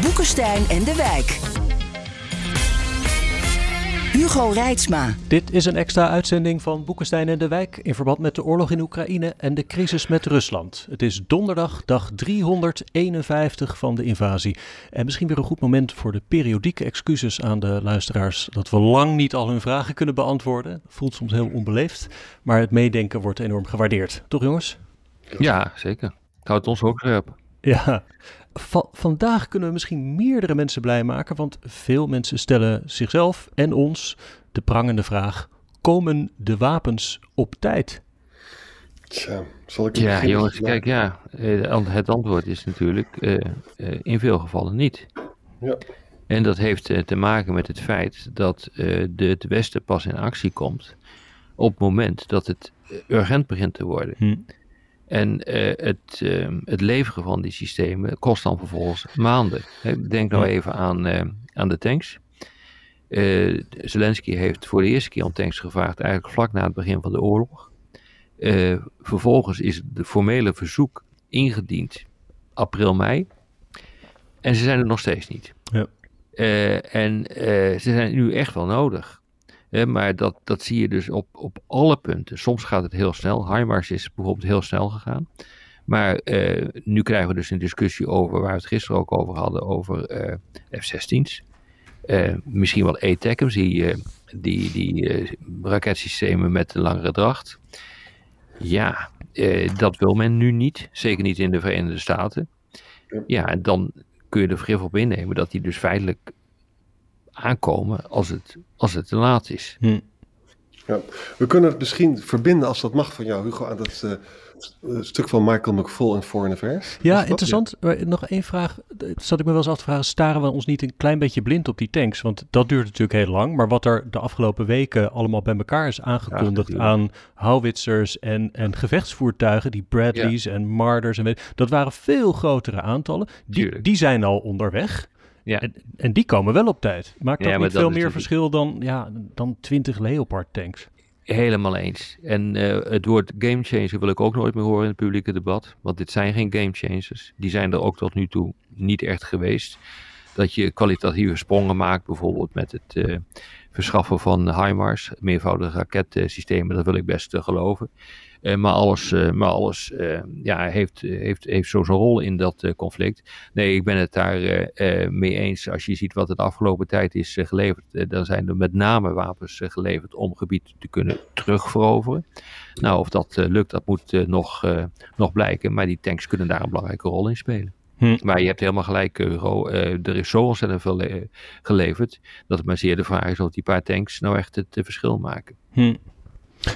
Boekenstein en de Wijk. Hugo Reitsma. Dit is een extra uitzending van Boekenstein en de Wijk in verband met de oorlog in Oekraïne en de crisis met Rusland. Het is donderdag, dag 351 van de invasie. En misschien weer een goed moment voor de periodieke excuses aan de luisteraars dat we lang niet al hun vragen kunnen beantwoorden. Voelt soms heel onbeleefd, maar het meedenken wordt enorm gewaardeerd. Toch jongens? Ja, zeker. Het houdt ons ook scherp. Ja, vandaag kunnen we misschien meerdere mensen blij maken, want veel mensen stellen zichzelf en ons de prangende vraag: komen de wapens op tijd? Tja, zal ik Ja, jongens, kijk, ja, eh, het antwoord is natuurlijk uh, uh, in veel gevallen niet. Ja. En dat heeft uh, te maken met het feit dat de, het Westen pas in actie komt op het moment dat het urgent begint te worden. Hm. En uh, het, uh, het leveren van die systemen kost dan vervolgens maanden. Denk nou even aan, uh, aan de tanks. Zelensky heeft voor de eerste keer om tanks gevraagd, eigenlijk vlak na het begin van de oorlog. vervolgens is de formele verzoek ingediend april, mei. En ze zijn er nog steeds niet. Ja. en ze zijn nu echt wel nodig maar dat, dat zie je dus op, op alle punten. Soms gaat het heel snel. HIMARS is bijvoorbeeld heel snel gegaan. Maar uh, nu krijgen we dus een discussie over, waar we het gisteren ook over hadden, over uh, F-16's. Uh, misschien wel ATACMS, die, die, die raketsystemen met een langere dracht. Ja, dat wil men nu niet. Zeker niet in de Verenigde Staten. Ja, en dan kun je er vergif op innemen dat die dus feitelijk aankomen als het, als het te laat is. Hm. Ja, we kunnen het misschien verbinden, als dat mag van jou, Hugo, aan dat uh, stuk van Michael McFall in Foreign Affairs. Ja, interessant. Ja. Nog één vraag. Zat ik me wel eens af te vragen, staren we ons niet een klein beetje blind op die tanks? Want dat duurt natuurlijk heel lang. Maar wat er de afgelopen weken allemaal bij elkaar is aangekondigd ja, aan howitzers en, en gevechtsvoertuigen, die Bradleys en Marders, en weet, dat waren veel grotere aantallen. Die, die zijn al onderweg. Ja. En, en, die komen wel op tijd. Maakt dat ja, niet veel meer verschil dan, ja, dan 20 Leopard tanks? Helemaal eens. En eh, het woord game changer wil ik ook nooit meer horen in het publieke debat. Want dit zijn geen game changers. Die zijn er ook tot nu toe niet echt geweest. Dat je kwalitatieve sprongen maakt, bijvoorbeeld met het eh, verschaffen van HIMARS, meervoudige raketsystemen, dat wil ik best eh, geloven. Eh, maar alles, eh, maar alles eh, ja, heeft, heeft, heeft zo zijn rol in dat conflict. Nee, ik ben het daar mee eens. Als je ziet wat er de afgelopen tijd is geleverd, dan zijn er met name wapens geleverd om gebied te kunnen terugveroveren. Nou, of dat lukt, dat moet nog, nog blijken. Maar die tanks kunnen daar een belangrijke rol in spelen. Hm. Maar je hebt helemaal gelijk, Hugo. Er is zo ontzettend veel le- geleverd. Dat het maar zeer de vraag is of die paar tanks nou echt het verschil maken. Hm.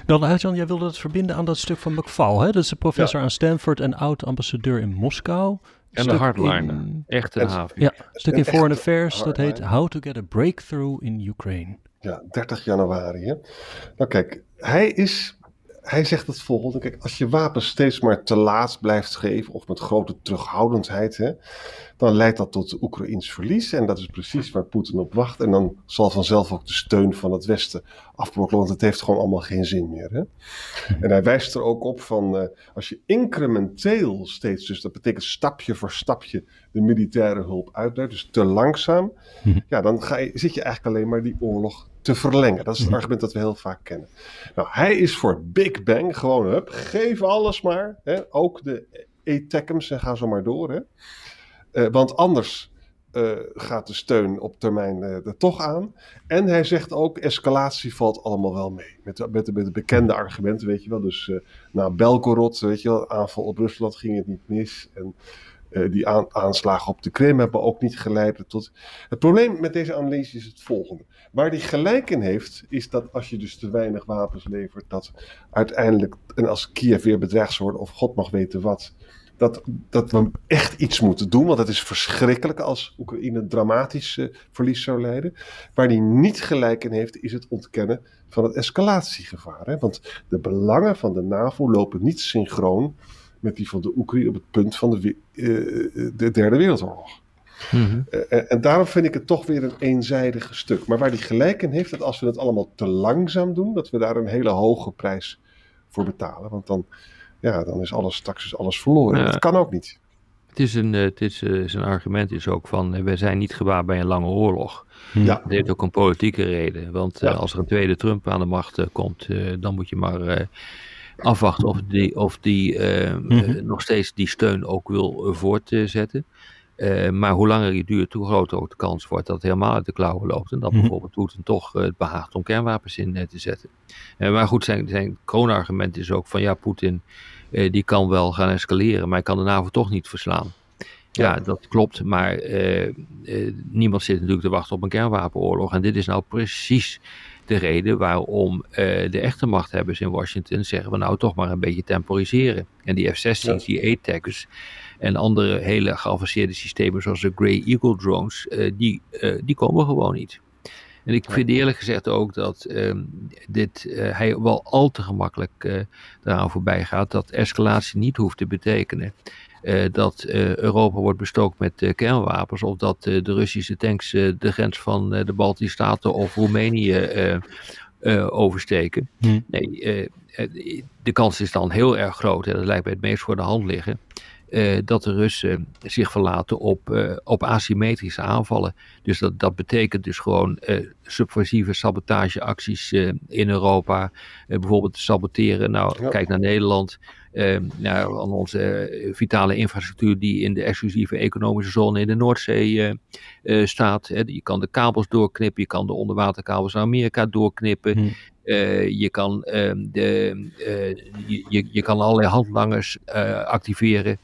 Dan, Uitjan, jij wilde het verbinden aan dat stuk van McFall, hè? Dat is een professor aan Stanford en oud-ambassadeur in Moskou. En de hardliner. in- Echt een Het- haven. Ja, een stuk in Foreign Affairs, dat heet. How to Get a Breakthrough in Ukraine. Ja, 30 januari. Hè? Nou kijk, hij, is, hij zegt het volgende. Kijk, als je wapens steeds maar te laat blijft geven of met grote terughoudendheid, hè, dan leidt dat tot Oekraïns verlies. En dat is precies waar Poetin op wacht. En dan zal vanzelf ook de steun van het Westen afbrokkelen, want het heeft gewoon allemaal geen zin meer. Hè? En hij wijst er ook op van, eh, als je incrementeel steeds, dus dat betekent stapje voor stapje, de militaire hulp uitbreidt, dus te langzaam, ja, dan ga je, zit je eigenlijk alleen maar die oorlog te verlengen. Dat is het argument dat we heel vaak kennen. Nou, hij is voor Big Bang, gewoon hup, geef alles maar. Hè? Ook de ETECM's en ga zo maar door. Hè? Eh, want anders eh, gaat de steun op termijn eh, er toch aan. En hij zegt ook, escalatie valt allemaal wel mee. Met, de- met, de, met de bekende argumenten, weet je wel. Dus na Belgorod, weet je wel, aanval op Rusland ging het niet mis. En eh, die aan- aanslagen op de Krim hebben ook niet geleid tot... Het probleem met deze analyse is het volgende. Waar hij gelijk in heeft, is dat als je dus te weinig wapens levert, dat uiteindelijk, en als Kiev weer bedreigd worden, of God mag weten wat, dat, dat we echt iets moeten doen. Want het is verschrikkelijk als Oekraïne dramatisch uh, verlies zou leiden. Waar hij niet gelijk in heeft, is het ontkennen van het escalatiegevaar. Hè? Want de belangen van de NAVO lopen niet synchroon met die van de Oekraïne op het punt van de, uh, de Derde Wereldoorlog. Mm en daarom vind ik het toch weer een eenzijdig stuk. Maar waar hij gelijk in heeft, dat als we het allemaal te langzaam doen, dat we daar een hele hoge prijs voor betalen. Want dan, ja, dan is alles straks alles verloren. Dat kan ook niet. Het is een, het is, zijn argument is ook van, we zijn niet gewaar bij een lange oorlog. Ja. Dat heeft ook een politieke reden. Want als er een tweede Trump aan de macht komt, dan moet je maar afwachten of die, of die mm nog steeds die steun ook wil voortzetten. Uh, maar hoe langer die duurt, hoe groter ook de kans wordt dat het helemaal uit de klauwen loopt. En dat mm -hmm. bijvoorbeeld Poetin toch uh, het behaagt om kernwapens in uh, te zetten. maar goed, zijn, zijn kroonargument is ook van ja, Poetin die kan wel gaan escaleren, maar hij kan de NAVO toch niet verslaan. Ja, ja dat klopt, maar niemand zit natuurlijk te wachten op een kernwapenoorlog. En dit is nou precies de reden waarom de echte machthebbers in Washington zeggen we nou toch maar een beetje temporiseren. En die F-16's, ja. die A-taggers en andere hele geavanceerde systemen zoals de Grey Eagle drones, uh, die, uh, die komen gewoon niet. En ik vind eerlijk gezegd ook dat uh, dit, uh, hij wel al te gemakkelijk eraan voorbij gaat dat escalatie niet hoeft te betekenen dat Europa wordt bestookt met kernwapens of dat de Russische tanks de grens van de Baltische Staten of Roemenië oversteken. Hmm. Nee, de kans is dan heel erg groot, hè, dat lijkt mij het meest voor de hand liggen, uh, dat de Russen zich verlaten op, uh, op asymmetrische aanvallen. Dus dat, dat betekent dus gewoon uh, subversieve sabotageacties in Europa. bijvoorbeeld saboteren. Nou, ja. kijk naar Nederland. Naar aan onze vitale infrastructuur die in de exclusieve economische zone in de Noordzee staat. je kan de kabels doorknippen, je kan de onderwaterkabels naar Amerika doorknippen. Hmm. Uh, je, kan, uh, de, uh, je, je kan allerlei handlangers activeren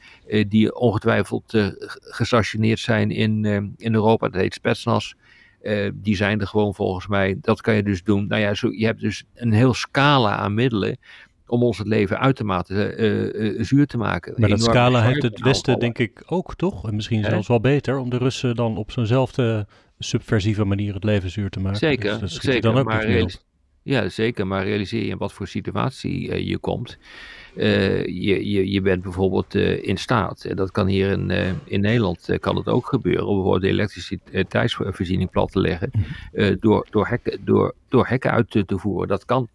die ongetwijfeld gestationeerd zijn in, in Europa. Dat heet Spetsnaz. die zijn er gewoon volgens mij. Dat kan je dus doen. Nou ja, zo, je hebt dus een heel scala aan middelen om ons het leven uitermate zuur te maken. Maar dat scala heeft het Westen denk ik ook, toch? En misschien zelfs wel beter om de Russen dan op zo'nzelfde subversieve manier het leven zuur te maken. Zeker, dus zeker. Dan ook maar ja, zeker. Maar realiseer je in wat voor situatie uh, je komt. Uh, je, je, je bent bijvoorbeeld uh, in staat, en dat kan hier in, in Nederland kan het ook gebeuren, om bijvoorbeeld de elektriciteitsvoorziening plat te leggen, door, door, hekken, door, door hekken uit te, te voeren. Dat kan.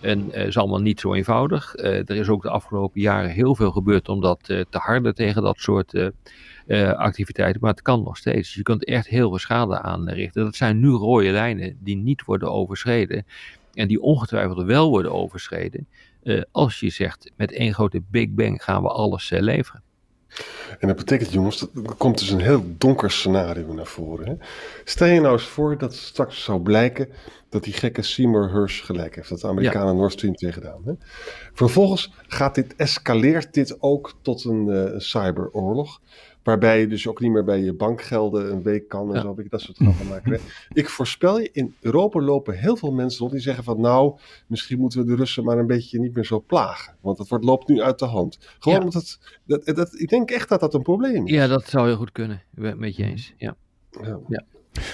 En uh, is allemaal niet zo eenvoudig. Uh, er is ook de afgelopen jaren heel veel gebeurd om dat uh, te harden tegen dat soort activiteiten. Maar het kan nog steeds. Dus je kunt echt heel veel schade aanrichten. Dat zijn nu rode lijnen die niet worden overschreden. En die ongetwijfeld wel worden overschreden. als je zegt met één grote Big Bang gaan we alles leveren. En dat betekent, jongens, dat er komt dus een heel donker scenario naar voren. Hè? Stel je nou eens voor dat straks zou blijken dat die gekke Seymour Hersh gelijk heeft. Dat de Amerikanen ja. Nord Stream 2 gedaan. Hè? Vervolgens gaat dit, escaleert dit ook tot een uh, cyberoorlog. Waarbij je dus ook niet meer bij je bankgelden een week kan en ja. zo. Dat soort grappen maken. Ik voorspel je, in Europa lopen heel veel mensen rond die zeggen van... nou, misschien moeten we de Russen maar een beetje niet meer zo plagen. Want het wordt, loopt nu uit de hand. Gewoon ja. omdat het, dat, dat, ik denk echt dat dat een probleem is. Ja, dat zou heel goed kunnen. Met je eens, ja. ja. ja.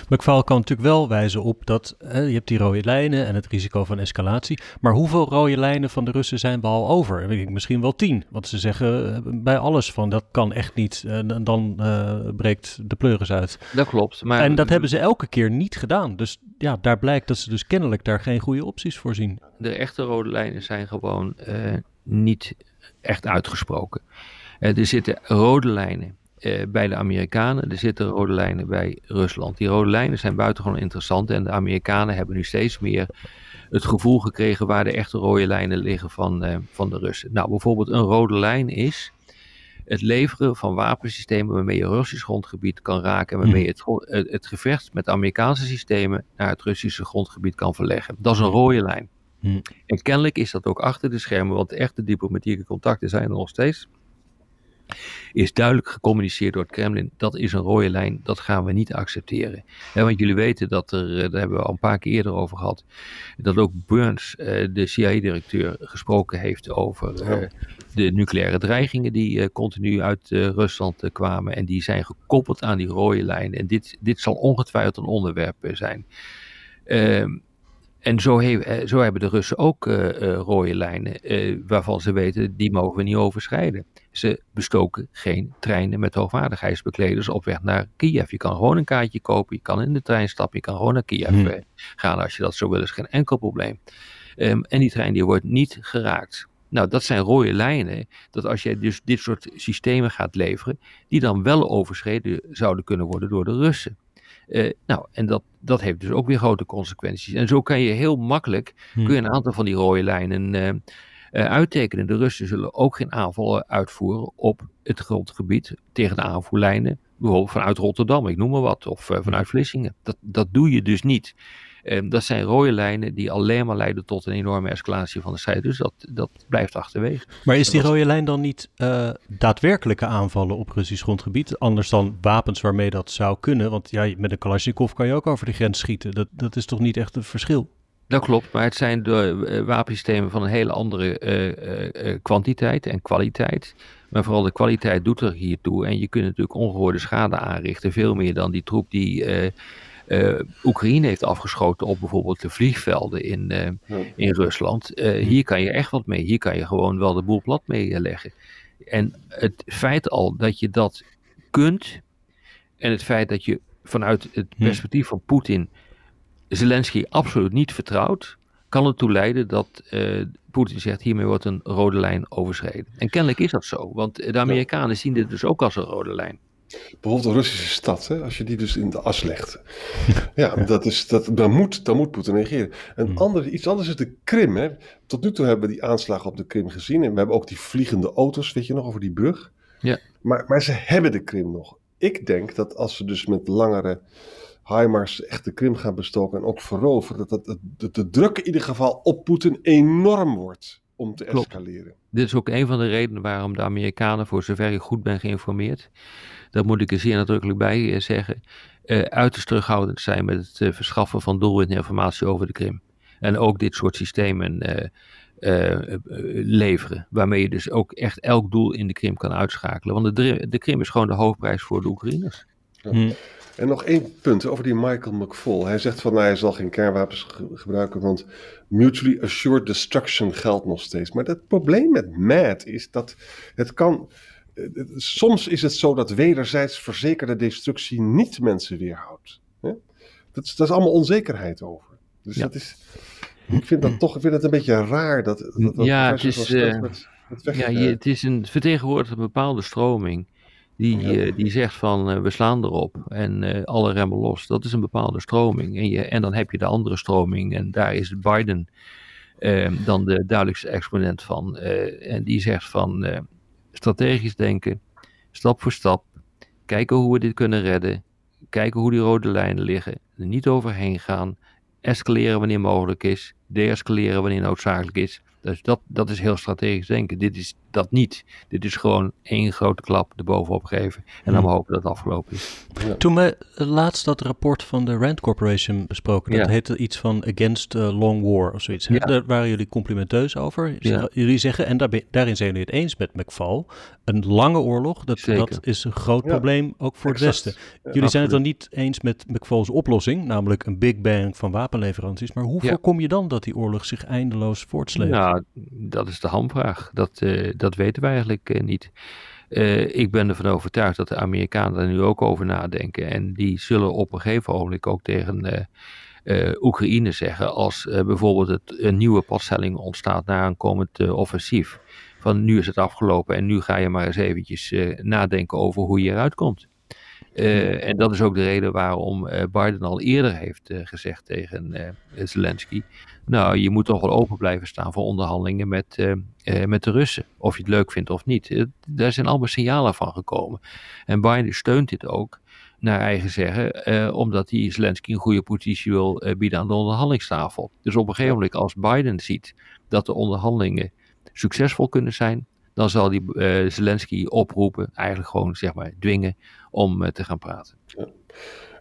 McFaul kan natuurlijk wel wijzen op dat hè, je hebt die rode lijnen en het risico van escalatie. Maar hoeveel rode lijnen van de Russen zijn we al over? Weet ik, misschien wel tien. Want ze zeggen bij alles van dat kan echt niet. En dan uh, breekt de pleuris uit. Dat klopt. Maar... En dat hebben ze elke keer niet gedaan. Dus ja, daar blijkt dat ze dus kennelijk daar geen goede opties voor zien. De echte rode lijnen zijn gewoon uh, niet echt uitgesproken. Uh, er zitten rode lijnen uh, bij de Amerikanen. Er zitten rode lijnen bij Rusland. Die rode lijnen zijn buitengewoon interessant. En de Amerikanen hebben nu steeds meer het gevoel gekregen waar de echte rode lijnen liggen van, uh, van de Russen. Nou, bijvoorbeeld een rode lijn is het leveren van wapensystemen waarmee je Russisch grondgebied kan raken. En waarmee je het, het gevecht met Amerikaanse systemen naar het Russische grondgebied kan verleggen. Dat is een rode lijn. Hmm. En kennelijk is dat ook achter de schermen, want de echte diplomatieke contacten zijn er nog steeds is duidelijk gecommuniceerd door het Kremlin. Dat is een rode lijn, dat gaan we niet accepteren. want jullie weten dat er, eh, daar hebben we al een paar keer eerder over gehad, dat ook Burns, eh, de CIA-directeur, gesproken heeft over eh, de nucleaire dreigingen die continu uit Rusland kwamen. En die zijn gekoppeld aan die rode lijn. En dit, dit zal ongetwijfeld een onderwerp zijn. Ehm, en zo, zo, hebben de Russen ook rode lijnen waarvan ze weten die mogen we niet overschrijden. Ze bestoken geen treinen met hoogwaardigheidsbekleders op weg naar Kiev. Je kan gewoon een kaartje kopen, je kan in de trein stappen, je kan gewoon naar Kiev hmm. Eh, gaan als je dat zo wil. is geen enkel probleem. Ehm, en die trein die wordt niet geraakt. Nou, dat zijn rode lijnen. Dat als je dus dit soort systemen gaat leveren, die dan wel overschreden zouden kunnen worden door de Russen. Uh, nou, en dat, dat heeft dus ook weer grote consequenties. En zo kan je heel makkelijk, hmm. kun je een aantal van die rode lijnen uh, uh, uittekenen. De Russen zullen ook geen aanvallen uitvoeren op het grondgebied tegen de aanvoerlijnen, bijvoorbeeld vanuit Rotterdam, ik noem maar wat, of vanuit Vlissingen. Dat, dat doe je dus niet. Uh, dat zijn rode lijnen die alleen maar leiden tot een enorme escalatie van de strijd. Dus dat, dat blijft achterwege. Maar is die rode lijn dan niet uh, daadwerkelijke aanvallen op Russisch grondgebied? Anders dan wapens waarmee dat zou kunnen? Want ja, met een Kalashnikov kan je ook over de grens schieten. Dat, dat is toch niet echt een verschil? Dat klopt, maar het zijn de uh, wapensystemen van een hele andere uh, kwantiteit en kwaliteit. Maar vooral de kwaliteit doet er hiertoe. En je kunt natuurlijk ongehoorde schade aanrichten. Veel meer dan die troep die Oekraïne heeft afgeschoten op bijvoorbeeld de vliegvelden in, in Rusland. hier kan je echt wat mee. Hier kan je gewoon wel de boel plat mee leggen. En het feit al dat je dat kunt. En het feit dat je vanuit het hm. perspectief van Poetin Zelensky absoluut niet vertrouwt, kan ertoe leiden dat uh, Poetin zegt hiermee wordt een rode lijn overschreden. En kennelijk is dat zo, want de Amerikanen zien dit dus ook als een rode lijn. Bijvoorbeeld de Russische stad, hè, als je die dus in de as legt. ja, Dat is, dat, dan, moet, dan moet Poetin reageren. Een hmm. andere, iets anders is de Krim. Hè. Tot nu toe hebben we die aanslagen op de Krim gezien. En we hebben ook die vliegende auto's, weet je nog, over die brug. Ja. Maar, maar ze hebben de Krim nog. Ik denk dat als ze dus met langere HIMARS echt de Krim gaan bestoken en ook veroveren, dat, dat, dat de druk in ieder geval op Poetin enorm wordt om te escaleren. Dit is ook een van de redenen waarom de Amerikanen, voor zover ik goed ben geïnformeerd, dat moet ik er zeer nadrukkelijk bij eh, zeggen, uh, uiterst terughoudend zijn met het uh, verschaffen van doelwitte informatie over de Krim. En ook dit soort systemen leveren, waarmee je dus ook echt elk doel in de Krim kan uitschakelen. Want de, de Krim is gewoon de hoofdprijs voor de Oekraïners. Ja. En nog één punt over die Michael McFall. Hij zegt van nou, hij zal geen kernwapens gebruiken, want mutually assured destruction geldt nog steeds. Maar het probleem met MAD is dat het kan. Soms is het zo dat wederzijds verzekerde destructie niet mensen weerhoudt. Dat, is, dat is allemaal onzekerheid over. Dus dat is. Ik vind dat toch ik vind het een beetje raar dat. dat, dat ja, het is, uh, met, ja, het is een vertegenwoordigt een bepaalde stroming die, uh, die zegt van uh, we slaan erop en uh, alle remmen los. Dat is een bepaalde stroming. En, je, en dan heb je de andere stroming en daar is Biden ehm, dan de duidelijkste exponent van. en die zegt van strategisch denken, stap voor stap, kijken hoe we dit kunnen redden, kijken hoe die rode lijnen liggen, er niet overheen gaan, escaleren wanneer mogelijk is, deescaleren wanneer noodzakelijk is. Dus dat, dat is heel strategisch denken. Dit is dat niet. Dit is gewoon één grote klap erbovenop geven. En dan hmm. hopen dat het afgelopen is. Toen we laatst dat rapport van de Rand Corporation besproken, dat heette iets van Against uh, Long War of zoiets. Daar waren jullie complimenteus over. Jullie zeggen, en daarin zijn jullie het eens met McFall, een lange oorlog, dat, dat is een groot probleem ook voor het Westen. Jullie zijn het dan niet eens met McFall's oplossing, namelijk een big bang van wapenleveranties. Maar hoe voorkom je dan dat die oorlog zich eindeloos voortsleept? Nou, dat is de hamvraag. Dat, uh, dat weten wij eigenlijk uh, niet. Uh, ik ben ervan overtuigd dat de Amerikanen er nu ook over nadenken. En die zullen op een gegeven ogenblik ook tegen Oekraïne zeggen. Als bijvoorbeeld het, een nieuwe padstelling ontstaat na een komend offensief. Van nu is het afgelopen en nu ga je maar eens eventjes nadenken over hoe je eruit komt. Uh, en dat is ook de reden waarom uh, Biden al eerder heeft uh, gezegd tegen Zelensky: Nou, je moet toch wel open blijven staan voor onderhandelingen met, met de Russen. Of je het leuk vindt of niet. daar zijn allemaal signalen van gekomen. En Biden steunt dit ook, naar eigen zeggen, omdat hij Zelensky een goede positie wil bieden aan de onderhandelingstafel. Dus op een gegeven moment, als Biden ziet dat de onderhandelingen succesvol kunnen zijn, dan zal die uh, Zelensky oproepen, eigenlijk gewoon zeg maar dwingen om uh, te gaan praten. Ja.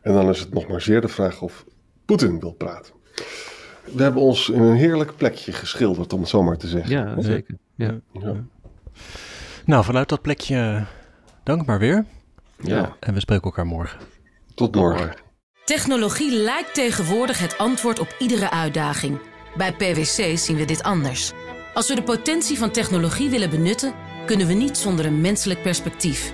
En dan is het nog maar zeer de vraag of Poetin wil praten. We hebben ons in een heerlijk plekje geschilderd, om het zo maar te zeggen. Ja, zeker. Ja. ja. Nou, vanuit dat plekje dank maar weer. Ja. En we spreken elkaar morgen. Tot morgen. Technologie lijkt tegenwoordig het antwoord op iedere uitdaging. Bij PwC zien we dit anders. Als we de potentie van technologie willen benutten, kunnen we niet zonder een menselijk perspectief.